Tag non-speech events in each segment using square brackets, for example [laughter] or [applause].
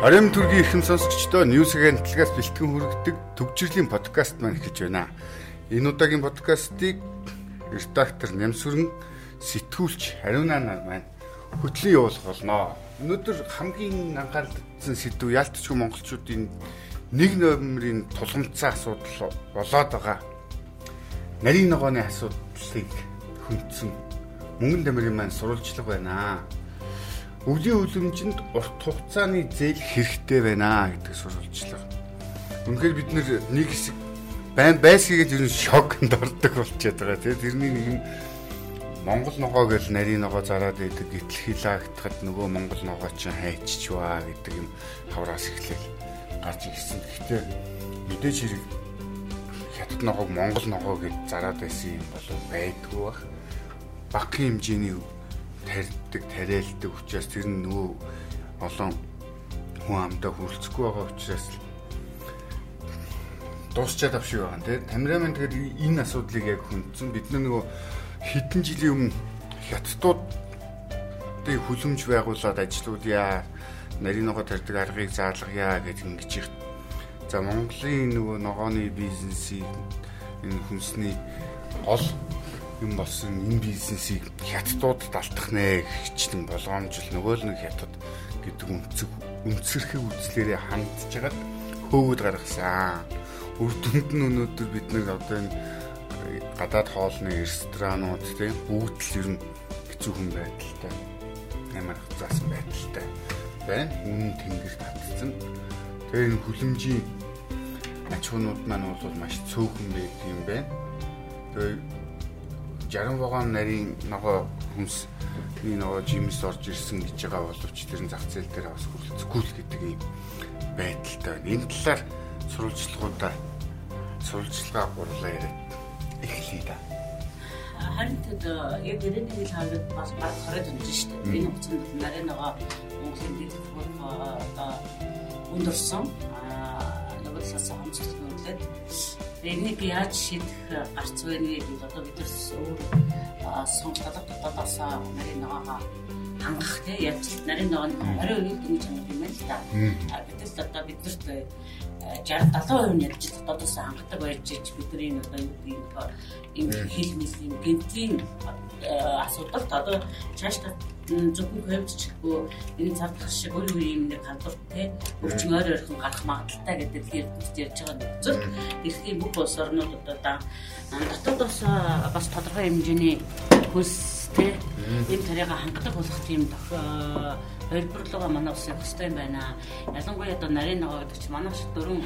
Орим төргийн ихэм сонсогчдоо Newsgen талгаас бэлтгэн хүргэдэг төгжрлийн подкаст маань эхэлж байна. Энэ удаагийн подкастыг редактор Нямсүрэн сэтгүүлч Хариунаа нар маань хөтлөн явуулах болно. Өнөөдөр хамгийн анхаарал татсан сэдв яалтчгүй монголчуудын нэг номерын тулгамцсан асуудал болоод байгаа. Нарийн ногооны асуудлыг хүндсэн мөнгөн дамирын маань сурвалжлага байна өвлийн үлэмжинд урт хугацааны зээл хэрэгтэй байна гэдэг сурвалжлага. Үнэхээр бид нэг хэсэг байн байсгийгээд ер нь шокнд ордог болчиход байгаа тийм тэрний нэг юм Монгол ногоо гэл нарийн ногоо зараад байдаг гэтэл хилаагтахад нөгөө Монгол ногоо чинь хайччихваа гэдэг юм хавраас эхлэв гарч ирсэн. Гэхдээ мэдээж хэрэг хятад ногоог Монгол ногоо гэж зараад байсан юм болов байдгүй бах. Багын хэмжээний тарьдаг, тариалдаг учраас тэр нь нөгөө олон хүн амдаа хүрэлцэхгүй байгаа учраас дуусчаад авшиг байгаа тийм. Камерамен тэгээд энэ асуудлыг яг хүндсэн. Бид нөгөө хэдэн жилийн өмнө хятадууд тэг хүлэмж байгуулад ажиллаулъя. Нарийн ногоо тарьдаг аргыг заалгая гэж ингэж их. За Монголын нөгөө ногооны бизнесийг энэ хүнсний гол юм болсон энэ бизнесийг хятадуудад алдах нэ гэхчлэн болгоомжл нөгөө л нэг хятад гэдэг үнцэг үнцэрхэг үзлээрээ хандж хагаад хөөгд гаргасан. Үр дүнд нь өнөөдөр бид нэг одоо энэ гадаад хоолны ресторанууд тийм бүгд л ер нь хэцүү хүн байдалтай амар заасан байдалтай байна. Үнэн тэнгэр татсан. Тэгээ энэ хүлэмжийн аж ахуйнууд маань бол маш цөөхөн байдаг юм байна. Тэгээ 60 вагон нарийн ногоо хүмс нэг нөгөө жимс орж ирсэн гэж байгаа боловч тэр нь зах зээл дээр бас хүрэлцэхгүй л гэдэг юм байдалтай байна. Энэ талаар сурвалжлагуудаа сурвалжлагаа гурлаа яриад эхлэе да. Харин тэд яг ирээний хил хаврад бас баг хараад байна шүү дээ. Энэ хугацаанд нарийн ногоо Монголын дэд одоо өндөрсөн аа нөгөө сасан хамсгалт нөлөөд энийг яаж шийдэх гарц вэ гэж одоо бид өөр сонголтод дотоодоос нарийн ногоогоо хангах тий яаж нарийн ногооны 20% дөнгөж хангах юм байна л да. Гэтэл одоо биднэрт 60 70% нь ядч дотоодоос хангадаг байж бидний одоо юу гэдэг юм хил мэлийн гэнтлийн асуудал одоо цааш та зөвхөн хөвччихгүй энэ цар тах шиг өөр өөр юм нэг халдвар те өвчин ойр ойрхон гарах магадaltaй гэдэг хэрэгт ярьж байгаа нөхцөл эрхийн бүх улс орнууд одоо дотоодоос бас тодорхой хэмжээний хөлс те энэ тарайга хангадаг болох тийм хөлбөрлөгөө манай улс явах хэрэгтэй юм байна. Ялангуяа одоо нарийн ногоо гэдэг чинь манай шиг дөрөв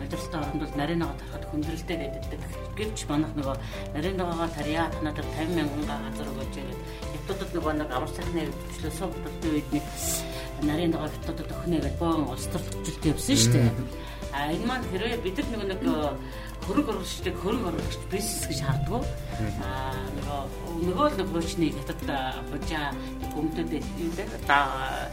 удирдлагын оронд бол нарийн ногоо тарахад хүндрэлтэй байдаг. Гэвч манайх нөгөө нарийн ногоогоо тарья танадад 50 мянган газар өгөөж ирээд хятадд нөгөө нэг амар сайхны хөвчлөө сувдалтай үед нэг нарийн ногоо хятадд өхнө гэж боон улс төрлөлт явсан шүү дээ. А энэ маань хэрвээ бид нар нөгөө нэг хөрөг оруулагчдыг хөрөг оруулагч бизнес гэж харддаг. Аа нөгөө л хуучны хятад хужаа өмдөд юм байна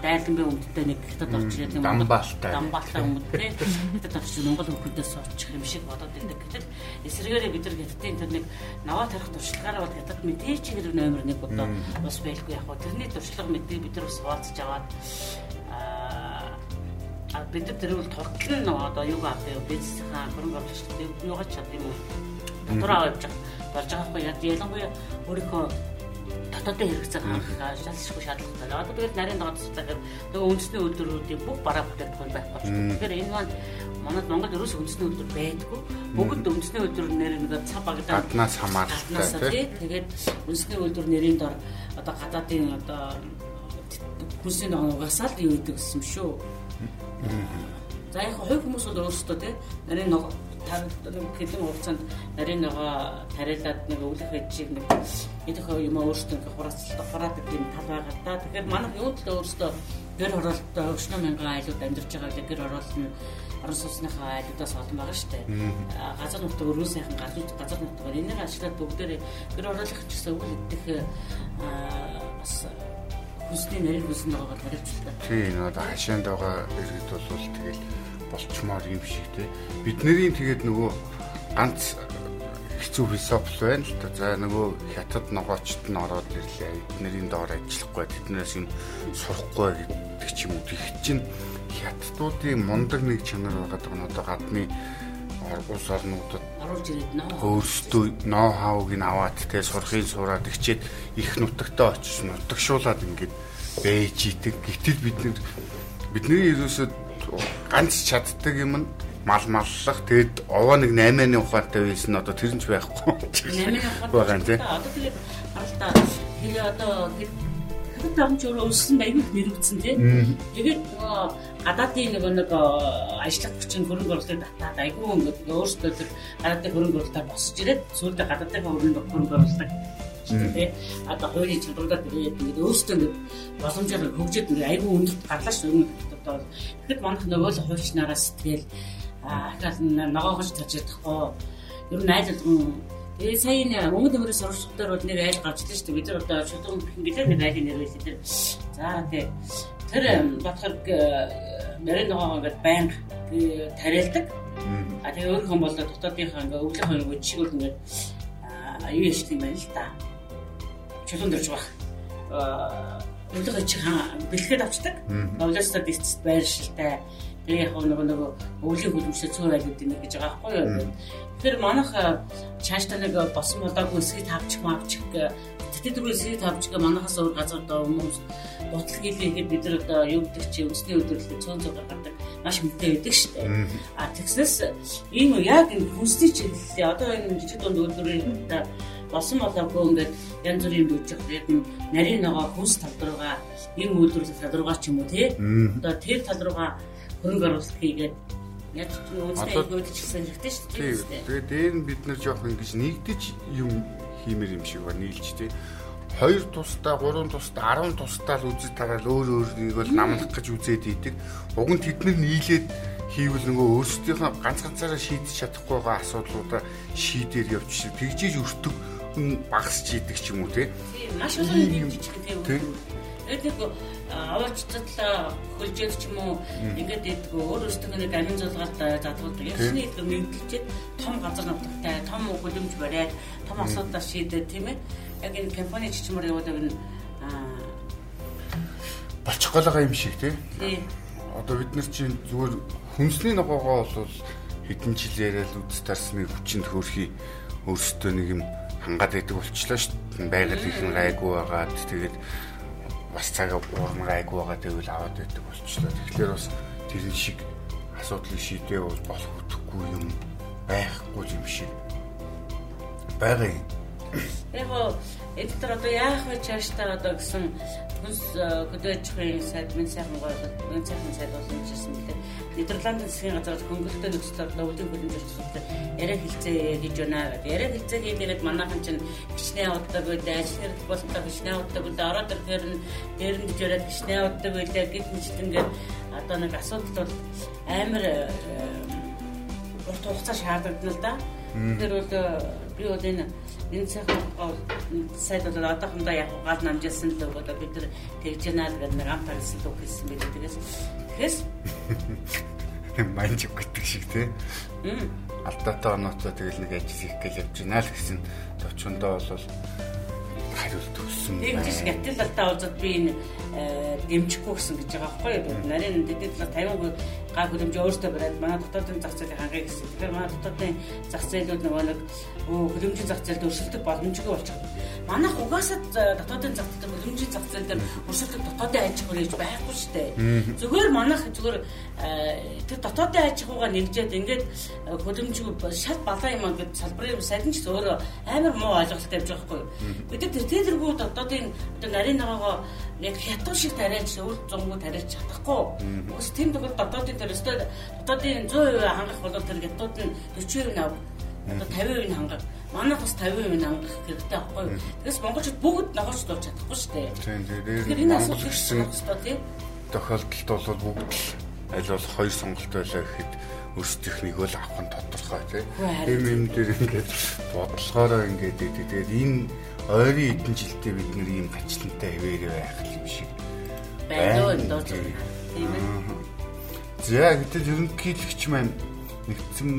дайлангийн өмдтэй нэг хятад орч ирээд нэг дамбаалтай дамбаалтай өмд тий хятад орч Монгол хөлдөөс очих юм шиг бодоод байдаг. Гэтэл эсрэгээрээ бид нар хятадын тэр нэг наваа тарих туршлагаараа бол хятад мэдээж хэрэг номер 1 одоо бас байлгүй яг хөө. Тэрний туршлага мэдээ бид нар бас хуваалцаж аваад а бид нар тэр бол туртлын нөө одоо юу авах вэ бизнесийн хөрөнгө оруулагчдад юугаа чадсан юм уу дотор аваад болж байгаа хгүй ялангуяа өөрийнхөө дотоодын хэрэгцээг хангах шалшгүй шаардлагатай. Одоо тэгээд нарийн дагуулсаар тэгээ үндэсний үйлдвэрүүдийн бүх бараа бүтээгдэхүүн байх байна. Тэгэхээр энэ маань манайд Монгол ерөөс үндэсний үйлдвэр байдгүй. Бүгд үндэсний үйлдвэр нэр нэг цав багадаа гаднаас хамааралтай тийм. Тэгээд үндэсний үйлдвэр нэрийн дор одоо гадаадын одоо хүнсний ногоогаас л юу гэсэн юм шүү. За яг хувь хүмүүс бол өөрсдөө тийм нарийн ногоо хэдэн хугацаанд нарийн ногоо тариалаад нэг өвлөх хэжийг нэг идэх юм өөрсдөө ингээ хураацлаа хураадаг юм тал байгаа да. Тэгэхээр манайх юу ч өөрсдөө гэр хороолттой өчнө мянган айлууд амьдарч байгаа гэр хороолт нь орон сууцныхаа айлуудаас олон байгаа шүү дээ. Газар нутаг өрөө сайхан газар газар нутгаар энийг ашиглаад бүгдээрээ гэр хороолох гэсэн үйл идэх бас хүсний нарийн хүсний байгаа тариалцдаг. Тийм одоо хашаанд байгаа иргэд бол тэгэл болчмоор юм шиг те. Бидний тэгээд нөгөө ганц хэцүү философи байна л да. За нөгөө хятад ногоочд нь ороод ирлээ. Эднэрийн доор ажиллахгүй тэднээс юм сурахгүй гэдэг ч юм уу. Тэг чинь хятадуудын мундаг нэг чанар байгаа нь одоо гадны улс орнуудад оруулж ирээд нөө өөрсдөө ноу хавыг нь аваад тэгээ сурахын сураад ихчээд их нутагтаа очиж нутагшуулаад ингээд бэж идэг. Гэтэл бид нэр бидний ерөөсөө ганц чаддаг юм нь мал маллах тэгэд овоо нэг 8-ны ухаантай байсан одоо тэр нь ч байхгүй. 8-ны ухаантай [laughs] байгаа юм тий. Одоо тэгээд харалтаа тэгээ одоо хятад амч өөрөө өссөн баяг нэрвцэн тий. Тэгээд нөгөө гадаадын нөгөө нэг ажлах хүчин хөрөнгө оруулалтыг татаад айгүй ингээд өөрсдөө тэр гадаадын хөрөнгө оруулалтаар босч ирээд сүүлдээ гадаадын хөрөнгө хөрөнгө оруулалт тий. Одоо хуулийн чадвараа тэгээд ингээд өөрсдөө ингээд боломжоор хөгжөөд ингээд айгүй өндөрт гарлаа ш. Одоо тэгэхэд манайх нөгөө л хуульчнаараа сэтгэл ахаас ногоогож тарж чадахгүй. Ер нь айл болгон Тэгээ сая энэ өнгө төмөрөөр сурвалжлаар бол нэг айл гарч ирсэн шүү дээ. Бид нар одоо шудраг гэлээ нэг айлын нэр байсан тэр. За тэгээ тэр бодоход нарийн ногоогоо ингээд байнга тариалдаг. А тэгээ өөр хүн бол дотоодынхаа ингээд өвлөх хоёр жишг бол ингээд юу яшт юм байна л да. Чулуун дөрж баг. Өвлөх чи бэлгээд авчдаг. Новластад эцэст байршилтай Тэгээ яг нөгөө нөгөө өвлийн хөлөмжтэй цөөр айлууд нэг гэж байгаа байхгүй юу. Тэгэхээр манайх чааштай нэг босон болоогүй эсгийг тавчих мавчих дөрөв эсгийг тавчих манайхаас өөр газар доо хүмүүс ботлог хийлгээд бид нар одоо юу гэдэг чи өсний өдрөлд цөөн цог гаргадаг маш мэдээ байдаг шүү дээ. А тэгснээс ийм яг энэ хүнсний чиглэлээ одоо энэ жижиг дунд үйлдвэрийн болсон болоогүй ингээд янз бүрийн дүүжих яг нарийн ногоо хүнс тал руугаа ийм үйлдвэрлэл тал руугаа ч юм уу тий. Одоо тэр тал руугаа хөрөнгө оруулалт хийгээд яаж ч үнэтэй нүүдэж гисэн хэрэгтэй шүү дээ. Тэгээд дээр нь бид нэр жоох ингэж нэгдэж юм хиймэр юм шиг ба нийлж тий. Хоёр тусдаа, гурван тусдаа, 10 тусдаа л үзэж тагаал өөр өөрийг бол намлах гэж үзээд идэг. Уг нь тэд нар нийлээд хийвэл нөгөө өөрсдийнхөө ганц ганцаараа шийдэж чадахгүй байгаа асуудлуудаа шийдээр явчих. Тэгжиж өртөг багасч идэг ч юм уу тий. Маш олон юм жижиг тийм. Тэгээд нэг аваачцал хөлжөөд ч юм уу ингээд идэггүй өөр өөртөө нэг амин зулгаад задгалдаг. Ясны идэх мэдлэлчээд том газар нутагтай, том хөлөмж бариад, том асуудал шийдээд тийм ээ. Яг энэ компани чичмэр яваад энэ болчих гол байгаа юм шиг тий. Одоо бид нар чинь зүгээр хүнсний ногоогоо бол хэдэн жил яриад үдс тарсны хүчинд хөрхий өөрсдөө нэг юм хангаад байдаг болчлаа шүү дээ. Байгаль ихэн гайгүй байгаад тэгээд бас цаг уурмаг айгу байгаа тэгвэл аваад байдаг болчихлоо. Тэгэхээр бас тэр шиг асуудлыг шийдээ бол болох үтгэхгүй юм байхгүй юм шиг байгаа юм. Яг эдгээр одоо яах вэ чааш та одоо гэсэн хүнс хөдөөжхийн сайд минь сайхан гоо минь сайхан сайд болсон гэсэн мэт Нидерландын засгийн газар хөнгөлөлтөө нөхцөл өвлийн хөлөнд зорчсолтой яриа хилцээ гэж байна гэдэг. Яриа хилцээ хийгээд манайхан чинь гişнээ уддаг байлаа, ажил хэрэг болтоо гişнээ уддаг байлаа, ороод ирэхээр нь дээр нь гэж яриад гişнээ уддаг байлаа гэт мэтлэнгээр одоо нэг асуудал бол амар урт хугацаа шаардлагдан л да. Тэр бол би бол энэ энэ сайхан сайд бол одоохондоо яг гал намжуулсан л өгөөд бид нар тэгж яана л гэдэг нэг амтар гэсэн үг хэлсэн байх. Тэгээс тэгээс [laughs] манж гэдэг шиг тий. Алдаатай онооцоо тэгэл нэг ажил хийх гэж явж байна л гэсэн төвчөндөө бол хариулт өгсөн. Гэтэл алдаа уулзаад би энэ э, дэмжихгүй гэсэн гэж байгаа байхгүй юу? Нарийн дэдэд талаар 50% га хөлөмж өөртөө бариад манай дотоодын зах зээлийг хангая гэсэн. Тэгэхээр манай дотоодын зах зээлүүд нөгөө нэг хөлөмжийн зах зээлд өршөлтөд боломжгүй болчиход. Манайх угаасаа дотоодын зах зээл хөлөмжийн зах зээл дээр өршөлтөд дотоодын аж ахуй хийж байхгүй шүү дээ. Зүгээр манайх зүгээр э, тэр дотоодын аж ахуйгаа нэгжээд ингээд хөлөмжгүй шал балаа юм ингээд салбарын садин ч өөрөө амар муу ойлголт тавьж байгаа юу? Бид тэр тэргүү дотоодын одоо нарийн ногоогоо яг хятад шиг тариач үр зунгуу тариач чадахгүй. Ус тэм төгөл дотоодын тэр өстой дотоодын 100% хангах бол тэр хятад нь 40% ав. Одоо 50% хангах. Манайх бас 50% хангах хэрэгтэй байхгүй юу? Тэгээс монголчууд бүгд ногоож дурч чадахгүй шүү дээ. Тийм тийм. Энэ асуудал гэсэн тохиолдолд бол бүгд л аль болох хоёр сонголт байлаа гэхэд өөрсдийнхнийг л авах нь тодорхой тийм. Тийм юм дээр ингээд бодлогоороо ингээд тэгээд энэ ойрын эдэн жилдээ бид нэр ийм гачлантай хэвээр байх юм шиг байна тийм ээ. За гэтэл ерөнхийлөгч маань нэгдсэн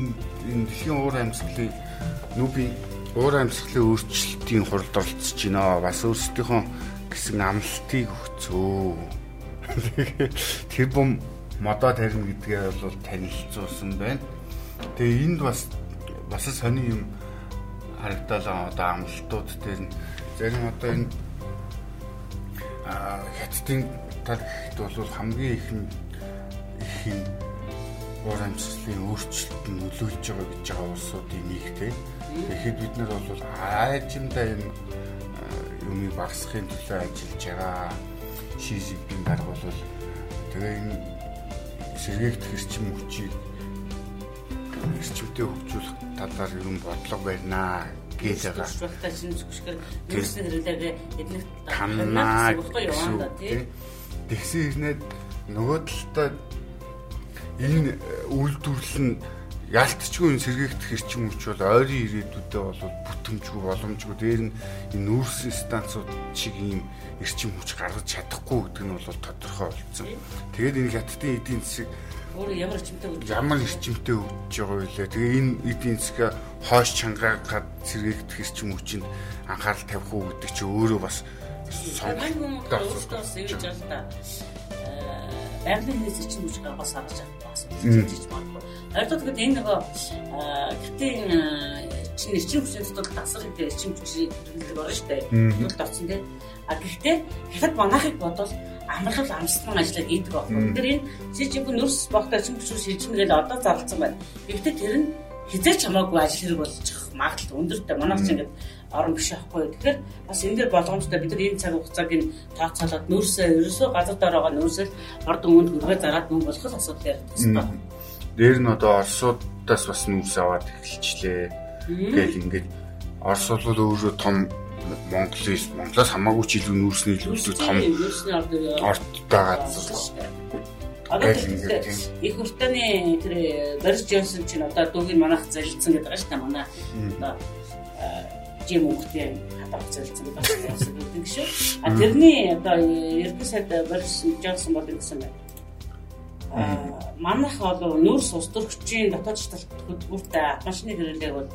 энэ дэлхийн уур амьсгалын нүбийн уур амьсгалын өөрчлөлтийн хуралд оролцож байна. Бас өөрсдийнхөө гэсэн амлалтыг өгцөө. [laughs] Тэр бом модоо тарина гэдгээ бол танилцуулсан байна. Тэгээ энд бас бас сони юм харагдалаа одоо амлалтууд дээр нь зарим одоо энэ хятадын тал гэхэд бол хамгийн их их юм уур амьсгалын өөрчлөлт нь нөлөөлж байгаа гэж байгаа улсуудын нэг тийм. Тэгэхэд бид нар бол аажимдаа юм юмыг багасгахын төлөө ажиллаж байгаа. Шизипийн дарга бол тэгээ энэ сэргээгт хэрчим хүчийг эрчимтэй хөгжүүлэх талаар нь бодлого барьнаа гэж байгаа. Шүхтаа чинь зүгшгэр нэрсэн хэрэглээгээ эднэрт танаа гэсэн тийм. Тэгсэн хэрнээд нөгөө талдаа энэ үйлдвэрлэл нь ялтчгүй сэргээгдэх хэрчим хүч бол ойрын ирээдүйдээ бол бүтэмжгүй боломжгүй дээр нь энэ нүүрсэн станцууд шиг ийм эрчим хүч гаргаж чадахгүй гэдэг нь бол тодорхой болсон. Тэгээд энэ хятадын эдийн засаг өөр ямар эрчимтэй өгч ямар эрчимтэй өгч байгаа вэ? Тэгээ энэ эдийн засгаа хойш чангаагаад сэргээгдэх эрчим хүчинд анхаарал тавих уу гэдэг чи өөрөө бас сонголттой өөртөө сэвэж байна да. Байгалийн хэрэгс эрчим хүч гаргаж харж байгаа хийж магадгүй. Хоёрдоо тэгэхэд энэ нөгөө гэтийн чинь эрчим хүчний дотор дасгал гэдэг эрчим хүчний хэрэглэг байгаа шүү дээ. Нүд орсон тийм. А гэхдээ хятад манайхыг бодвол амрал амссан ажиллаа гэдэг байна. Тэгэхээр энэ жижиг нөрс богтой эрчим хүч шилжмэл одоо зарлцсан байна. Гэхдээ тэр нь хизээч хамаагүй ажил хэрэг болж магадлал өндөртэй. Манайх ч ингээд орон биш аахгүй. Тэгэхээр бас энэ дэр болгоомжтой бид нар энэ цаг хугацааг нь тооцоолоод нөөсөө ерөөсөө газар дээр байгаа нөөсөө орд өмнөд хүргээ зараад мөнгө болох асуудал ярьдаг байна. Дээр нь одоо Оросуудаас бас нүүрс аваад эхэлчлээ. Тэгэл ингээд Орос бол өөрөө том Монголын Монголоос хамаагүй ч илүү нүүрсний илүү том ордтой газар. Одоо их хүртээний тэр Борис Джонсон чинь одоо дүүгийн манайх залилсан гэдэг шүү дээ. Манай одоо жим өнгөтэй хадгалж залилсан гэдэг байна шүү. А тэрний одоо ердөө сайд Борис Джонсон бол гэсэн байна. А манайх бол нүүрс ус төрөгчийн дотоод хөтөлбөртэй машины хэрэглээг бол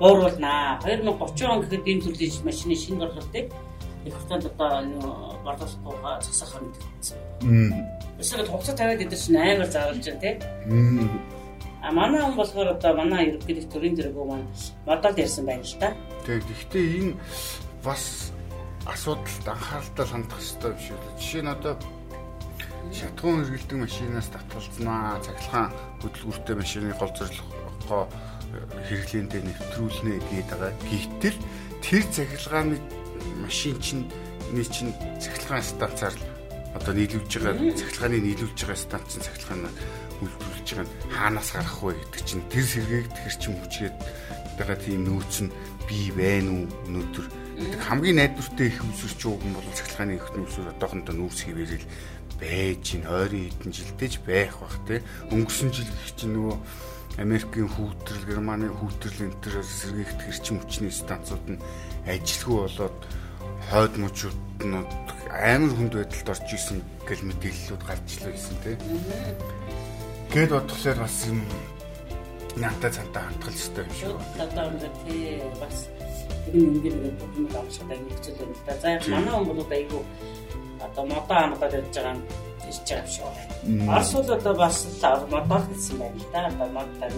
бууруулнаа. 2030 он гэхэд энэ төрлийн машины шинэ борлуулалтыг их хүртээнд одоо борлуулалтаа засах гэсэн. Эсвэл хугацаа тавиад идэж чинь амар заарлж байна тий. А манай хүн болохоор одоо манай ерөнхийдөө төрийн зэрэгөө маань модал ярьсан байна л да. Тэг. Гэхдээ энэ бас асуудалд анхааралтай хандах хэрэгтэй юм шиг л. Жишээ нь одоо шатгуун эргэлдэг машинаас татгалзнаа, цахилгаан хөдөлгүүртэй машины гол зорилгоо хэрэглээндээ нэвтрүүлнэ гэдэг байгаа. Гэвтэл тэр цахилгааны машин чинь нэг чинь цахилгаан станцаар одоо нийлүүлж байгаа цахилгааны нийлүүлж байгаа станцын цахилгаанаа үйлдвэрлэж байгаа нь хаанаас гарах вэ гэдэг чинь тэр сэргээгдэх хэрчим хүчгээд байгаа тийм нөөц нь бий байна уу өнөөдөр? Хамгийн найдвартай их үсэрч байгаа юм бол цахилгааны их нөөцөөр одоохондоо нүүрс хിവэрэл байж ин ойрын хэдэн жилдэж байх бах те өнгөрсөн жил гэх чинь нөгөө Америкийн хүүтрэл, Германы хүүтрэл энэ төр сэргээгдэх эрчим хүчний станцууд нь ажилгүй болоод хойд мужууд нь амар хүнд байдалд орж исэн гэл мэдээллүүд гарч илээ гэсэн тийм. Гэт бодглохлоор бас юм надад цантаа хандгал хэрэгтэй юм шиг. Одоо өндөр тий бас энэ ингээд нэг бүхэн авчихдаг нэг хэцүү юм да. За манай хүн бол айгүй одоо модоо амдаад явж байгаа юм ирж байгаа юм шиг байна. Орос бол одоо бас л модоо гэсэн байна л да. Одоо модоо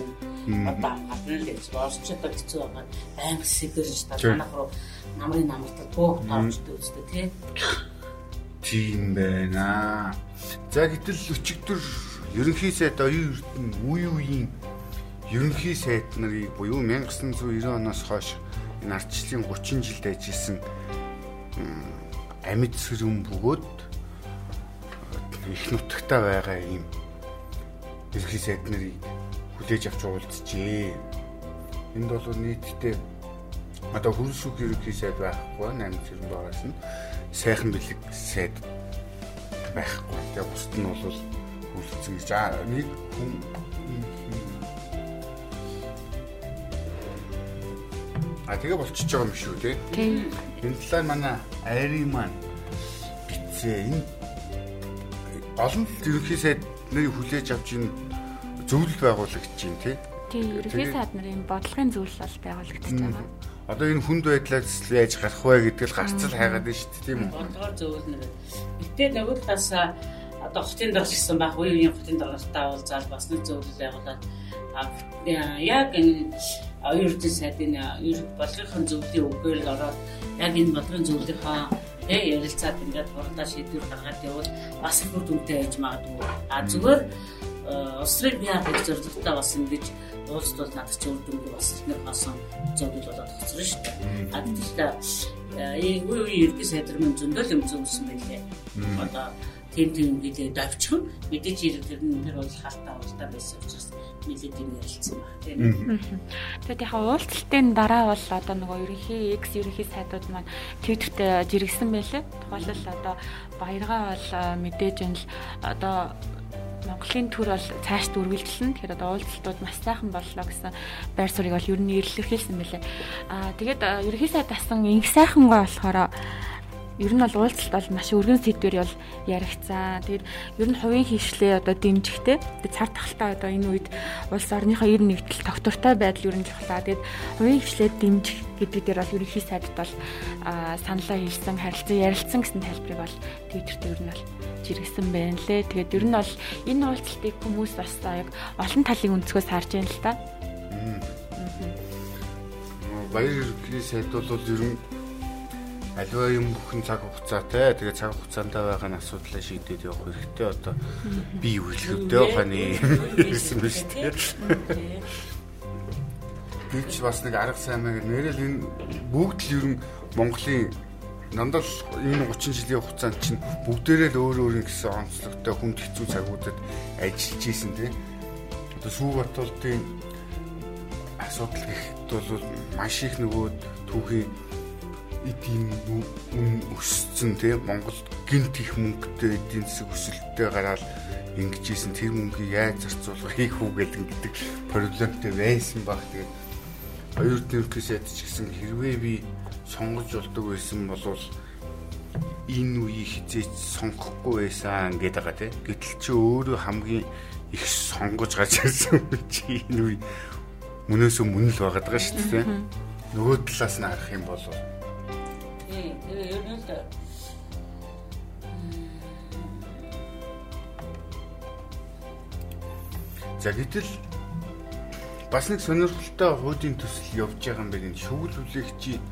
одоо гадна л гэж орчод хэцүү байгаа. Аим сэгэрж та танах руу намрын намартаа туух таамжтай үзтээ тий. Тийм байна. За гэтэл өчигдөр ерөнхий сайд оюун эрдэнэ үе үеийн ерөнхий сайд нарыг буюу 1990 оноос хойш энэ ардчлалын 30 жилд ажилласан амьд сэрүүн бөгөөд их нутагтаа байгаа юм ерөнхий сайд нарыг хүлээж авч уулзжээ. Энд бол нийтдээ одоо хөрсүх ерөнхий сайд байхгүй 8 зэрэг байгаас нь сайхан бэлэг сайд байхгүй. Тэгээ бусд нь бол хүлцэн гэж аа нэг хүн А тэгээ болчихж байгаа юм шүү тий. Энэ талаар манай айрын маань бицээ энэ олон ерөнхий сайд нарыг хүлээж авч энэ зөвлөл байгуулагч юм тий. Тийм ерөнхий сайд нарын бодлогын зөвлөл бол байгуулагдаж байгаа одоо энэ хүнд байдлаас яаж гарах вэ гэдэг л гарцал хайгаад байна шүү дээ тийм үү. Бодлогоор зөвлөнө. Гэтэ нөгөө талаас одоо хотын дарга гэсэн баг үеийн хотын даргатай уулзаад бас нэг зөвлөл байгуулад яг энэ оюутны сайдын болгоны зөвлөлийн үгээр л ороод яг энэ болгоны зөвлөлийнхаа тэг ярилцаад ингээд хурдаа шийдвэр гаргаад явал бас их үр дүнтэй байж магадгүй. А зүгээр усрыг бие гэх зорилготой бас ингэж уулзт бол надад ч үр дүнгүй бас нэг хасан зөвлөл болоод тацрна шүү дээ. А тэгэхээр энэ үе үе ердөө сайдар мөн зөндөл юм зөвсөн байлээ. Одоо тийм тийм гэлээ давчхан мэдээж ирэх тэр нь тэр бол хаалтаа уултаа байсан учраас нэлээд юм ярилцсан баг тийм. Тэгээд яг уулзалтын дараа бол одоо нөгөө ерөнхий X ерөнхий сайдууд маань Twitter-т жиргсэн байлээ. Тухайлбал одоо баяргаа бол мэдээж энэ л одоо Монголын төр бол цаашд үргэлжлэнэ. Тэгэхээр одоо уулзалтууд маш сайхан боллоо гэсэн байр суурийг бол ер нь илэрхийлсэн байлээ. Аа тэгээд ерөнхий сайд асан инх сайхангаа болохоор ер нь бол уулзалт бол маш өргөн сэдвэр бол яригцсан. Тэгээд ер нь хувийн хөвшлээ одоо дэмжихтэй. Тэгээд цар тахалтай одоо энэ үед улс орныхоо ер нэгдэл тогтвортой байдал ер нь жохлаа. Тэгээд хувийн хөвшлээ дэмжих гэдэг дээр бол ерөнхий сайдд бол саналаа хэлсэн, харилцан ярилцсан гэсэн тайлбарыг бол Твиттерт ер нь бол жиргсэн байна лээ. Тэгээд ер нь бол энэ уулзалтыг хүмүүс бас яг олон талын өнцгөөс харж байна л та. Баяр ерөнхий сайд бол ер нь аливаа юм бүхэн цаг хугацаатай. Тэгээ цаг хугацаанд байгаа нь асуудлаа шийдээд явах хэрэгтэй. Одоо би үйлчлэгтэй ухааны гэсэн байна шүү дээ. Бич бас нэг арга сайн маяг нэрэл энэ бүгд л ер нь Монголын нандаа энэ 30 жилийн хугацаанд чинь бүгдээрээ л өөр өөр гэсэн онцлогтой хүнд хэцүү цагуудад ажиллаж исэн тийм. Одоо Сүүбат болтын асуудал гэхэд бол маш их нөгөө түүхийн эдийн үн өссөн тийм Монгол гинт их мөнгөтэй эдийн засаг өсөлттэй гараад ингэж исэн тэр мөнгийг яаж зарцуулахыг хүүгээл ингэдэг проблемтэй байсан баг. Тэгээд хоёр төрхөөс ядч гисэн хэрвээ би сонгож болдог байсан бол энэ үеийг хизээч сонгохгүй байсан гэдэг байгаа тийм гэтэл чи өөрөө хамгийн их сонгож гаж ирсэн [laughs] чи энэ үе мөнөөсөө мөн л байгаад байгаа шүү дээ нөгөө талаас нь харах юм бол Тэгээ ер нь л За гэтэл бас нэг сонирхолтой хуулийн төсөл явж байгаа юм байна. Шүгэл хүлээгчийн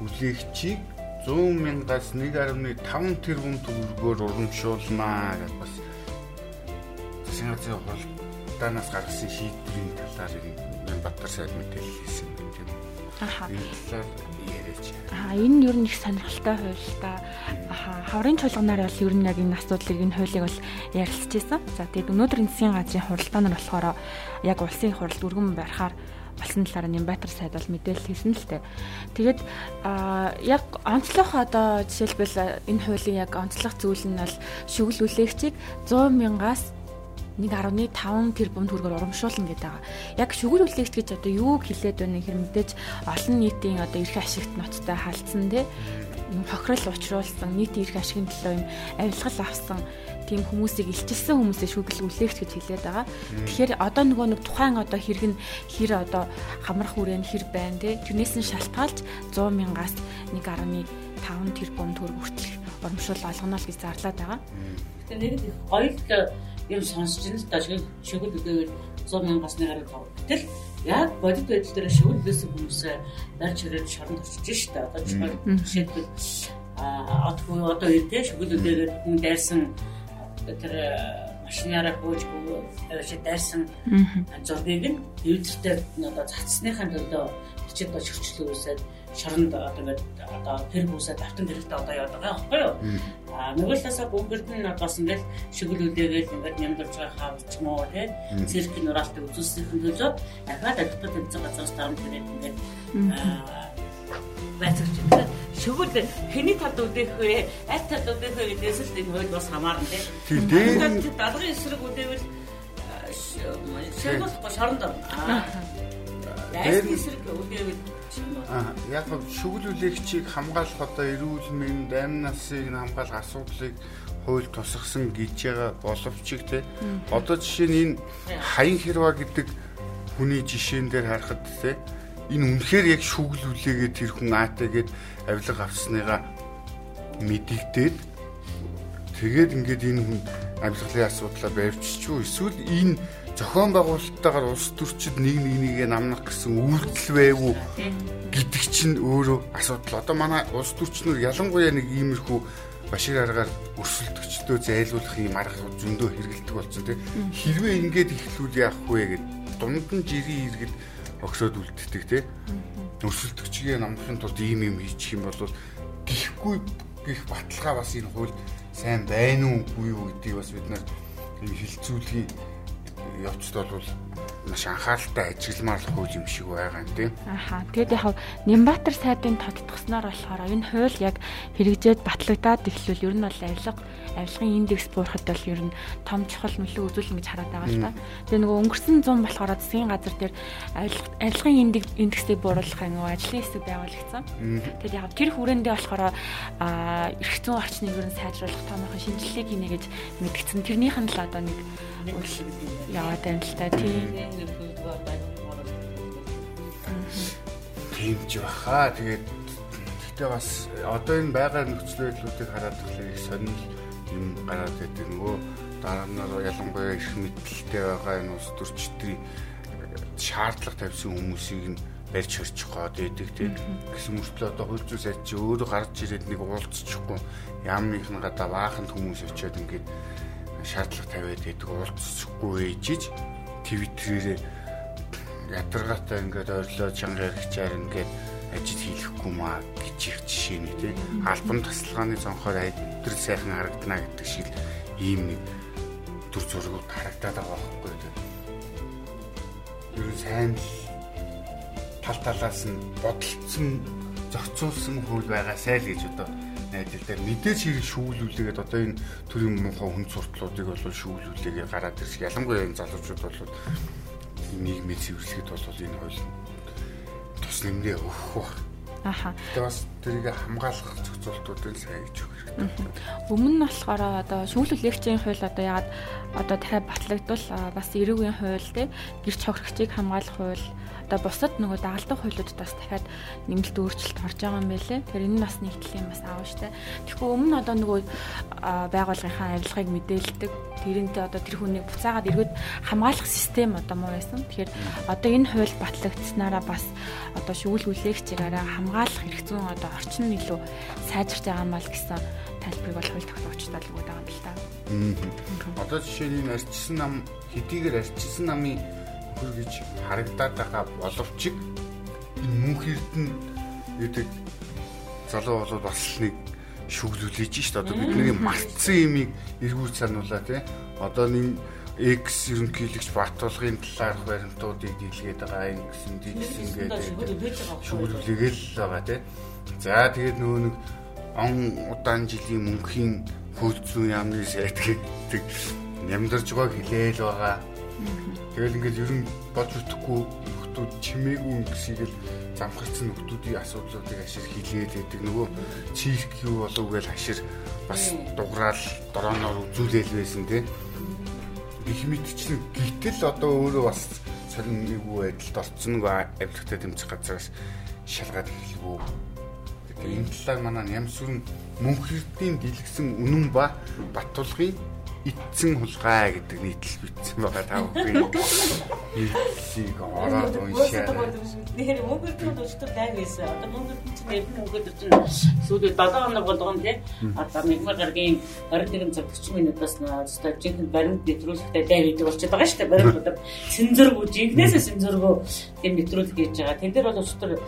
хүлээгчийг 100 мянгаас 1.5 тэрбум төгрөгөөр урамшуулнаа гэж бас засгийн газрын хуралдаанаас гаргасан шийдвэрийн талаар Баттар сайд мэдээлэл хийсэн юм тийм. Аха. Энэ талаар яриач. Аа энэ ер нь их сонирхолтой хууль та. Аха хаврын чуулганаар бол ер нь яг энэ асуудлыг энэ хуулийг бол ярилцж байсан. За тэгээд өнөөдөр засгийн газрын хуралдаанаар болохоор яг улсын хуралд өргөн барихаар болсон талаар Нямбатар сайд бол мэдээлэл хийсэн л дээ. Тэгээд яг онцлог одоо жишээлбэл энэ хуулийн яг онцлог зүйл нь бол шүгэл үлээгчийг 100 мянгаас 1.5 тэрбум төгрөгөөр урамшуулна гэдэг байгаа. Яг шүгэл үлээгч гэж одоо юу хэлээд байна гэхээр мэдээж олон нийтийн одоо эрх ашигт ноцтой халдсан тий юм хохирол учруулсан нийтийн эрх ашигын төлөө юм авилгал авсан тийм хүмүүсийг илчилсэн хүмүүсээ шүгэл үлээгч гэж хэлээд байгаа. Тэгэхээр одоо нөгөө нэг тухайн одоо хэрэг нь хэр одоо хамрах үрэн хэр байна тий тэрнээс нь шалтгаалж 100 мянгаас 1.5 тэрбум төгрөг хүртэл урамшуул олгоно л гэж зарлаад байгаа. Тэгээ нэг гоё юм сонсч ин л да шүгэл үдээгээр 100 мянгаас нэг гараг тав. Гэтэл яг бодит байдал дээр шүглээс хүмүүсээ барь чирээд шоронд очиж штэ. Одоо жишээлбэл а одоо одоо үедээ шүгэл үдээгээр хүн дайрсан тэр машинаараа бууж авч дайрсан зургийг нь дэвтэртээ одоо цацсныхаа төлөө хичээд бож хөрчлөө үүсээд шоронд одоо ингээд одоо тэр хүмүүсээ давтан хэрэгтэй одоо яваад байгаа байхгүй юу? А нөгөө талаасаа бөмбөрд нь бас ингээд шигүүлүүдээгээл ингээд нямдулж байгаа хавч юм уу тий? Цирк нураалтыг үзүүлсэнхэн төлөө дахиад тэмцэх газраас тарам тэгээд ингээд байцаагч гэдэг шүгэл хэний талд үдэх вэ? Аль талд үдэх вэ гэдээс л энэ хууль бас хамаарна тий. Тэгээд даалгын эсрэг үдэвэл шигүүлэхгүй шоронд орно. Тэгээд эсрэг үдээвэл Аа яг шүгэл үлээгчийг хамгаалах одоо эрүүл мэнд, амь насыг хамгаалах асуудлыг хууль тусгасан гэж байгаа боловч те. Одоо жишээ нь энэ хаян хэрва гэдэг хүний жишээн дээр харахад те энэ үнэхээр яг шүгэл үлээгээд тэр хүн аатай гээд авилга авсныгаа мэдэгдээд Тэгээд ингээд энэ хүн амьсгалын асуудлаа барьчих юу эсвэл энэ зохион байгуулалттайгаар улс төрчид нэг нэг нэгэ намнах гэсэн үйлдэл байв уу гэдэг чинь өөрөө асуудал. Одоо манай улс төрчнөр ялангуяа нэг иймэрхүү башир аргаар өрсөлдөгчдөө зайлуулах юм арга зөндөө хэрэгэлдэг болсон тийм хэрвээ ингэж ихлүүл яах вэ гэд дунд нь жирийн иргэд огсоод үлддэг тийм өрсөлдөгчгээ намхын тулд ийм юм хийчих юм бол гихгүй гих баталгаа бас энэ хууль сайн байна уу үгүй юу гэдгийг бас бид нар энэ хилцүүлгийн явцд бол маш анхааралтай ажигламар хууль юм шиг байгаа юм тийм. Аха. Тэгэд яг Нямбатар сайдын тодтгосноор болохоор энэ хууль яг хэрэгжээд батлагдаад эхлүүл ер нь бол авилга авилгын индекс буурахад бол ер нь том чухал нөлөө үзүүлнэ гэж хараад байгаа л та. Тэгээ нөгөө өнгөрсөн 100 болохоор засгийн газар дээр авилгын индексийг бууруулах нөгөө ажлын хэсэг байгуулагдсан. Тэгэд яг тэр хүрээндээ болохоор эрх зүйн орчныг ер нь сайжруулах томоохон шинжилгээг хийнэ гэж мэдгдсэн. Тэрнийх нь л одоо нэг яваад байна л та тийм. Тийм ч баха. Тэгээд гэхдээ бас одоо энэ байгаа нөхцөл байдлуудыг хараад тэгэхээр их сонирхол юм гараад байдаг нөгөө дараа нь ялангуяа их мэдлэлтэй байгаа энэ ус төрчдийн шаардлага тавьсан хүмүүсийг нь барьж хөрчих гоод байдаг. Тийм гэсэн мөртлөө одоо хууль зүйн сайд чи өөрөө гарч ирээд нэг уулзчихгүй. Ямар нэгэн гадаа бааханд хүмүүс очиод ингээд шаардлага тавиад байдаг. Уулзчихгүй ээжиж твиттерээр ядаргаатай ингээд ойрлоо чанга яригчаар ингээд ажил хийхгүй маа гэж их жишээ нэг тийм албан тасалгааны цонхоор өдөр сайхан харагдана гэдэг шиг ийм нэг төр зургууд харагдаад байгаа байхгүй тийм нь сайн тал талаас нь бодолцсон зохицуулсан хөл байгаасай л гэж одоо найдал дээр мэдээж хэрэг шүүлүүлээгээд одоо энэ төрийн муухай хүн суртлуудыг бол шүүлүүлээгээ гараад ирэх ялангуяа энэ залуучууд бол нийгмийн цэвэрлэхэд бол энэ хууль тус нэмрээ өгөх баг. Аха. Тэгээ бас тэрийг хамгаалах зохицуултуудыг сайн хийж өгөх хэрэгтэй. Өмнө нь болохоор одоо шүүлүүлэгчийн хууль одоо ягаад одоо дахиад батлагдвал бас эрэг үеийн хууль те гэрч хохирогчийг хамгаалах хууль одоо бусад нөгөө дагалдах хуулиудад бас дахиад нэмэлт өөрчлөлт орж байгаа юм байлээ. Тэгэхээр энэ бас нэгтгэлийн бас аав штэ. Тэгэхээр өмнө одоо нөгөө байгууллагынхаа авилгыг мэдээлдэг тэрнтэй одоо тэр хүнийг буцаагаад эргүүд хамгаалах систем одоо муу байсан. Тэгэхээр одоо энэ хууль батлагдсанараа бас одоо шүүл хүлээгчээрээ хамгаалах хэрэг зүүн одоо орчин нь илүү сайжирч байгаа юм бол гэсэн тайлбарыг бол хууль тогтоогчдод л өгöd байгаа юм л та. Одоо жишээ нь арчсан нам хэдийгээр арчсан намын нөхөр гэж харагдаад байгаа боловч энэ мөнх эрдэнэ гэдэг залуу болоод бас нэг шүглүүлж шít одоо бидний мартсан имийг эргүүл сануулаа тий одоо нэг X ерөнхийлөгч Баатуулгын талаарх баримтуудыг дийлгээд байгаа юм гэсэн дийгсэн гэдэг шүглүүлгээл байгаа. тий за тэгээд нөгөө нэг он удаан жилийн мөнхийн хөлзүү яамны сайд гэдэг нямдарж байгааг хэлээл байгаа Тэгэл ингээд ер нь болж үтэхгүй нөхдүүд чимээгүй ингэсийг л замхарцсан нөхдүүдийн асуудлуудыг ашиг хилээд байдаг. Нөгөө чирк юу болов гэж хашир бас дуграал дрооноор үзүүлээл байсан тий. Их мэдчихэн гítэл одоо өөрөө бас солинггүй байдалд орцсон нөгөө авилгатай тэмцэх газраас шалгаад эхлэв. Энэ талаар манай Нямсүрэн мөнх эрдийн дэлгэсэн үнэн ба Баттулгын итсэн хулгай гэдэг нийтлэл бичсэн байгаа таа үгүй. Нийтлэлийг ороод уншаа. Нэр мөнгөд дай байсан. Одоо мөнгөд нэр мөнгөд чинь сүүлийн 7 хоног болгоом тий. Одоо нэгмэр гаргийн 21 цаг 40 минутаас одоо жинхэнэ баримт нэвтрүүлэхтэй дай гэдэг болчиход байгаа шүү дээ. Баримт одоо [laughs] сэнзэргүү жинхнээсээ сэнзэргүү тийм нэвтрүүлэг хийж байгаа. Тэн дээр бол өчтөр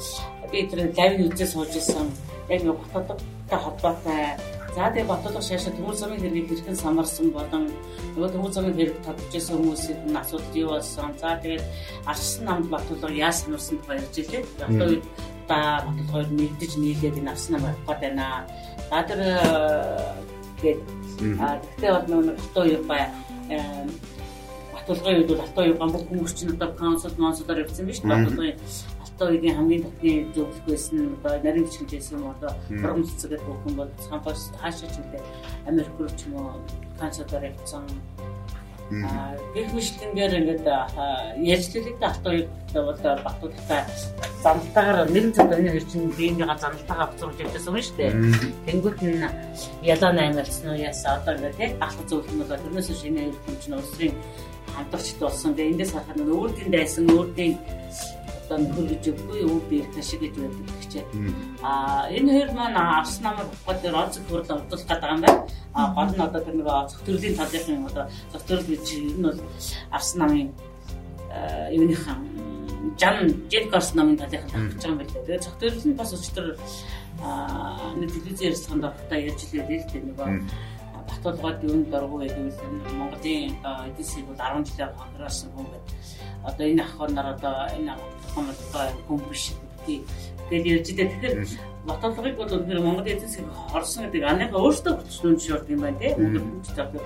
би тэр лавны үзээ сууж исэн. Яг нэг хотодтой холбоотой За тэгээ бодлого шаашаа төвөл замын хэргийг хэрхэн самарсан болон нөгөө төвөл замын хэрэг татчихсан хүмүүсийн асуудал юу болсон. За тэгээд арчсан намд бодлого яаж сануулсан тухай ярьж илээ. Одоо үед та бодлогоор нэгдэж нийлээд энэ арчсан нам авах гээд байна. За тэр тэгээд гэхдээ бол нөгөө хатуу юу ба батулгын үед бол хатуу юу гамбог хүмүүс чинь одоо консул консулаар явсан биз дээ. Батулгын одоо үеийн хамгийн татны зөвлөх байсан одоо нарийн бичгэж байсан юм одоо урам цэцгээд бүхэн бол сампас хаашаа ч үгүй Америк руу ч юм уу Канадаар явсан Аа гэх мэтлэнгээр ингээд ярьцлалыг автоёд бол батуудтай замтайгаар нэгэн цаг энэ хэр чинь биенийхээ замтайгаа буцруулж явчихсан юм шүү дээ. Тэнгүүт нь ялаа наймалцсан уу? Ясаа одоо ингээд тийм ахлах зүйл нь бол тэрнээс шинэ эрдэмч нь улсын хамтарчд болсон. Тэгээ эндээс харахад нь өөрдийн дайсан өөрдийн одоо нөхөр гэж өггүй юу биер ташиг гэж байдаг гэхчээ. Аа энэ хоёр маань авс намар ухаад дээр онцгой хөрөл урдуулах гэдэг юм байна. Аа гол нь одоо тэр нэг зөх төрлийн талын одоо зөх төрөл гэж нь бол авс намын юуныхан жан Джекорс намын талын тавьж байгаа юм байна. Тэгээ зөх төрөл нь бас өчтөр аа нэг телевизээр санд авахтаа ярьж лээ л дээ нөгөө батулгаад юунд дургу гэдэг нь Монголын эдийн засгийг бол 10 жилээр хангаарсан хүн байна. Одоо энэ ах нар одоо энэ хамт хүн биш гэдэг. Тэгээд ярьж дээ. Тэгэхээр баталгыг бол өнөр Монгол эдийн засгийг хорсон гэдэг аныга өөртөө хөтлөн шууд юм байна тийм. Монгол хүн зөвхөн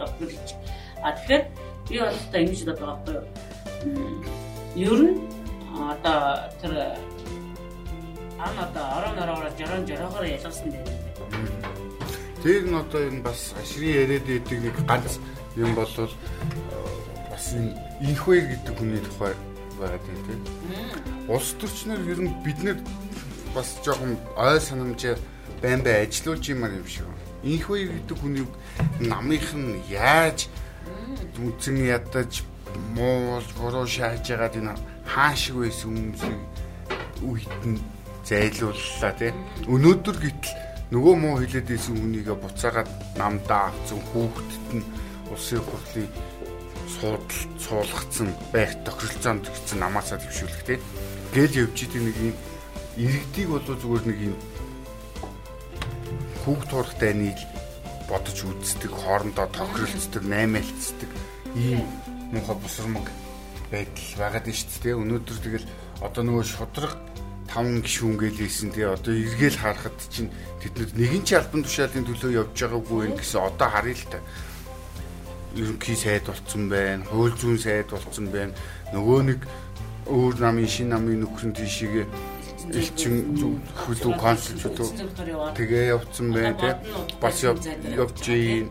зөвхөн гэж. А тэгэхээр би бол ингэж бодож байгаа байхгүй юу? Ер нь одоо тэр ан одоо орон ороогоор жорон жороогоор ялгасан дээр Тэр нь одоо энэ бас ашрын яриад идэг нэг ганц юм бол бас энэ инхвэр гэдэг хүний тухай байгаа тийм. Улс төрчнөр ер нь бид нэр бас жоохон ой санамжаар байн бай ажиллуулж юмар юм шиг. Инхвэр гэдэг хүний намынх нь яаж үзэн ядаж муу буруу шааж байгаад энэ хаан шиг байсан хүмүүсийг нь зайлууллаа тийм. Өнөөдөр гэтэл нөгөө муу хилээд исэн хүнийгээ буцаагаад намдаа авцсан хүүхдэд нь улсын хурлын суудал цуулгацсан байх тохиролцоонд гэсэн намаасаа төвшүүлэх тийм гэл явж идэг нэг юм иргэдийг бол зүгээр нэг юм хүүхд туурахтай нийл бодож үздэг хоорондоо тохиролцдог наймаалцдаг ийм муухай бусармаг байдал байгаад нь шүү дээ өнөөдөр тэгэл одоо нөгөө шудраг 5 гишүүн гэлээсэн тэгээ одоо эргээл харахад чинь тэднэр нэгэн ч албан тушаалын төлөө явж байгаагүй юм гэсэн одоо харъя л та. Ерөнхий сайд болцсон байна, хууль зүйн сайд болцсон байна. Нөгөө нэг өөр намын шин намын нөхрөн тийшээгээ элчин хөлөө консулчууд тэгээ явцсан байна тий. Бас явж ийн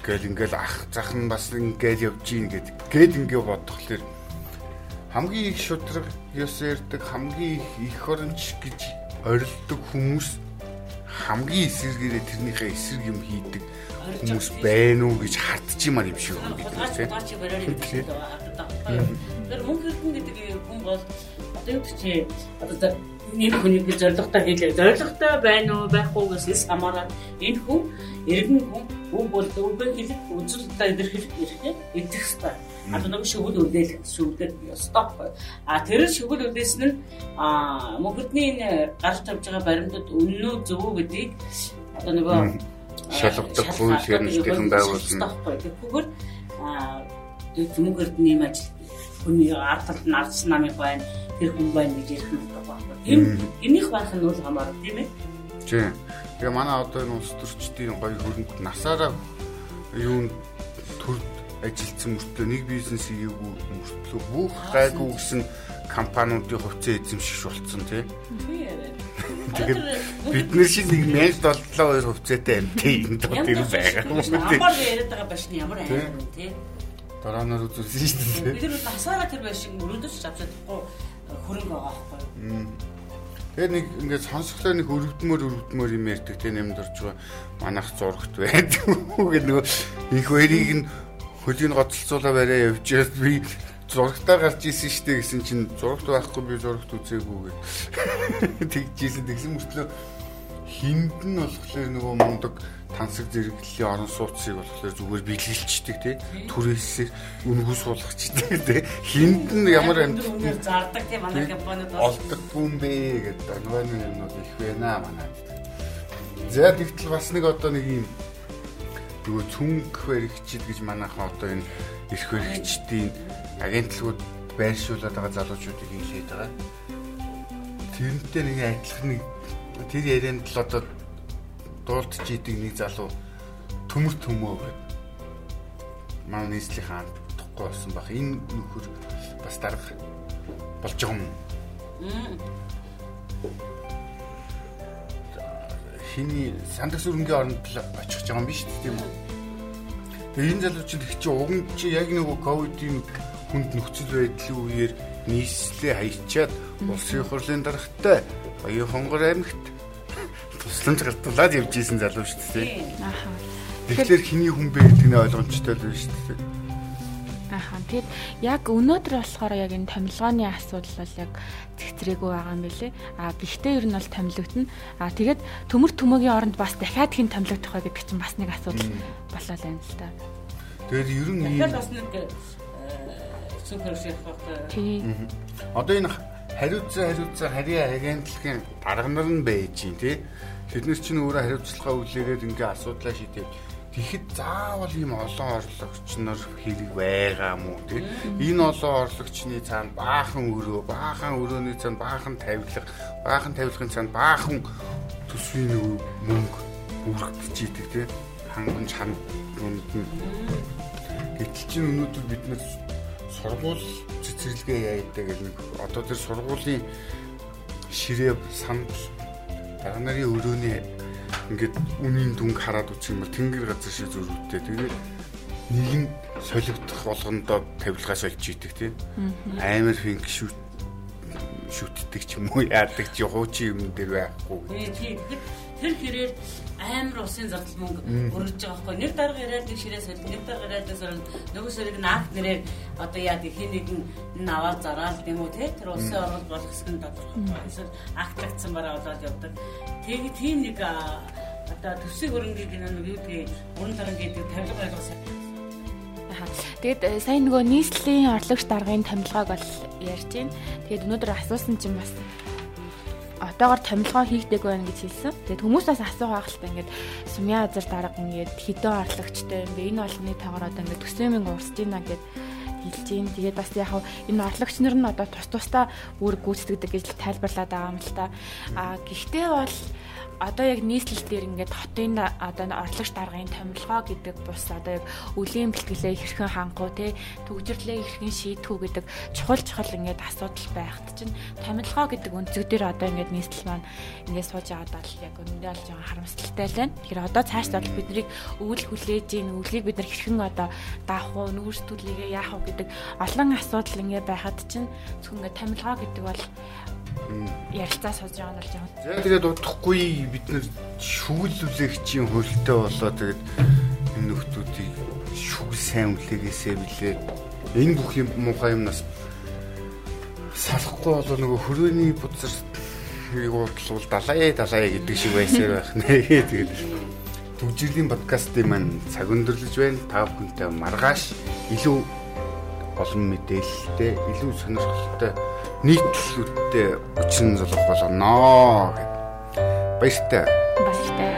гэл ингээл ах зах нь бас ингээл явж ийн гэд гээд ингээ бодохлоор хамгийн их шудраг ёс ярддаг хамгийн их эх оронч гэж орилдог хүмүүс хамгийн эсэргээрээ тэрнийхээ эсрэг юм хийдэг хүмүүс байна уу гэж хардчихмаар юм шиг байна гэдэг тийм. [laughs] Тэр мөнгө хэрхэн гэдэг хүн бол одоо юу ч чи одоо нэг хүний зоригтой хийлээ. Зоригтой байна уу байхгүйгээс эс хамааран энэ хүн иргэн хүн үг бол өвгөн хэлэх үзүүлэлтээр илэрхийлэх хэрэгтэй идэх хэрэгтэй. А нэг шүгэл үлдээх шүгдэл стоп. А тэр шүгэл үлдээсэн нь а мөнгөдний энэ гарч тавьж байгаа баримтад үнэн үү зөв үү гэдгийг одоо нөгөө шалгадаг хууль хэрэгжүүлсэн байгуулсан. Тэгэхгүйгээр а мөнгөдний юм ажил хүний ардталд нь ардсан намыг байна тэр хүн байна гэж ярих нь байна. Тэр энийх байх нь бол хамаарна тийм ээ. Тийм. Тэгээ манай одоо энэ улс төрчдийн гоё хөрөнгө насаараа юу төр ажилтсан мөртлөө нэг бизнес хийгээгүй мөртлөө бүх гайгүй гэсэн компаниудын хувьцаа эзэмших болцсон тийм. Тэгэхээр бид нар шиг нэг 1072 хувьцаатай тоо тэр байгаа юм тийм. Амар яриад байгаа башны ямар аймаг тийм. Дораанаар үзүүлсэн шүү дээ. Бид нар насаараа тэр байшин өрөөдөөс авчаад хөрөнгө байгаа байхгүй. Тэгээ нэг ингээд сонсглоо нэг өрөвдмөр өрөвдмөр юм ярьдаг тийм юмд орж байгаа манах зурагт байдаг. Үгүй нөгөө их хоёрыг нь хөлийн гоцолцуулаа бариа явж би зурагтаа гарч исэн штэ гэсэн чинь зурагт байхгүй би зурагт үзээгүй гэж тэгжсэн тэгсэн мөртлөө хинд нь болохоор нөгөө мундаг тансаг зэрэглэлийн орон сууцыг болохоор зүгээр биелэлчдэг тий. Түрээсээ үнгүү суулгачдаг тий. Хинд нь ямар амьд зардаг тий манай компаниуд олддоггүй юм бэ гэдэг. Нөгөө юм бол их байна манайд. За тэгтэл бас нэг одоо нэг юм. Нөгөө цүнх баригчид гэж манайхан одоо энэ эрх баригчдын агентлагууд байршуулад байгаа залуучуудыг хэлээд байгаа. Тэрнтэй нэг адилхан нэг тэр ярианд л одоо дуулдж идэг нэг залуу төмөр төмөө байна. Манай нийслэлийн хаан тухгүй болсон баг. Энэ нөхөр бас дарга болж байгаа юм. Хиний сандагс өрнгийн оронд очих гэж байгаа юм биш үү тийм үү? Тэгээ энэ залуучууд их чи уг нь чи яг нөгөө ковидын хүнд нөхцөл байдлын үеэр нийслэлээ хаячаад улсын хурлын дарагтай Баян хонгор аймагт тусламж гартуулаад явж исэн залуу шүү дээ. Аха. Тэгэхээр хэний хүн бэ гэдэг нь ойлгомжтой л байна шүү дээ. Аха. Тэгэд яг өнөөдөр болохоор яг энэ томилгооны асуудал бол яг цэгцрээгүй байгаа юм билэ. А гэхдээ ер нь бол томилогдно. А тэгээд төмөр төмөгийн оронд бас дахиад хин томилогдох вэ гэдэг чинь бас нэг асуудал болоо л байна л да. Тэгээд ер нь Тэгэхээр бас нэг супер шеф багтай. Тий. Одоо энэ хариуцсан хариуцсан харьяа агентлагийн дарга нар нь байж гин тий. Тэднэр чинь өөрөө хариуцлагаа үлээгээд ингээ асуудлаа шийдээ. Тэгэхэд заавал ийм олон орлогч нар хэрэг байгаа мó тий. Энэ олон орлогчны цаана баахан өрөө, баахан өрөөний цаана баахан тавилга, баахан тавилгын цаана баахан төсвийн мөнгө үргэлж идэг тий. Хангамж ханд дунд нь. Гэтэл чинь өнөөдөр бид нар сургууль цэцэрлэгээ яадаг нэг одоо тэр сургуулийн ширээ санд дараа нарын өрөөний ингээд үнийн дүнг хараад үчих юм бол тэнгэр газар шиг зөрүүтэй тэгээд нэг нь солигдох болгондоо тавилгаа сольж идэг тийм амар финк шүт шүтдэг ч юм уу яадаг ч хуучин юм дээр байхгүй. Тийм тэр хэрээр амар усын зардал мөнгө өргөж байгаа байхгүй. Нэг дарга ирээд нэг ширээ солих нэг дарга ирээд сорон нөгөө сөрөг наах нэрээр одоо яа гэх нэг нь аваад зараад тийм үү те тэр усын оруулалт болох хэсэг нь тодорхой эсвэл актлагдсан бараа болоод явдаг. Тэгээ тийм нэг одоо төсвийн хөрөнгийг нэг юу гэдэг уран дарга гэдэг тавилга байлгасан Тэгээд сайн нөгөө нийслэлийн орлогч даргын томилгоог бол ярьж байна. Тэгээд өнөөдөр асуусан чинь бас одоогор томилгоо хийгдэг байна гэж хэлсэн. Тэгээд хүмүүс бас асуух байх л та ингээд сумья азар дарга ингээд хэдэн орлогчтой юм бэ? Энэ болгоны таагаар одоо ингээд төсөө мөнгө урсж байна гэд хэлж юм. Тэгээд бас яг энэ орлогч нар нь одоо тус тусдаа бүр гүйцэтгэдэг гэж тайлбарлаад байгаа юм л та. А гэхдээ бол одоо яг нийслэл дээр ингээд хотын одоо орлогч даргын томилгоо гэдэг бус одоо яг үлийн бэлтгэлээ хэрхэн хангуу те төгжрлээ хэрхэн шийдэх үү гэдэг чухал чухал ингээд асуудал байхад чинь томилгоо гэдэг өнцөг дээр одоо ингээд нийслэл маань ингээд сууж байгаад бол яг өндөө л жоохон харамсалтай байна. Тэгэхээр одоо цааш бол биднийг өвөл хүлээж ийн өвлийг бид нар хэрхэн одоо даах уу нүүрстүүлээгээ яах уу гэдэг олон асуудал ингээд байхад чинь зөвхөн ингээд томилгоо гэдэг бол ярилцаа сууж байгаа нь бол жоохон. За тэгээд удахгүй бид нэр шүглүүлэгчийн хөлтэй болоо тэгээд энэ нөхдүүдийг шүгэл сайн үлээгээсээ билээ. Энэ бүх юм муухай юмнаас салахгүй болоо нөгөө хөрөөний бузар уудлуул далаа далаа гэдэг шиг байсаар байх нэ. Тэгээд төгжирлийн подкастын маань цаг өндөрлөж байна. Та бүхэнтэй маргааш илүү олон мэдээлэлтэй, илүү сонирхолтой нийтлэлүүдтэй өчнө золох болгоно гэд. Баяртай. Баяртай.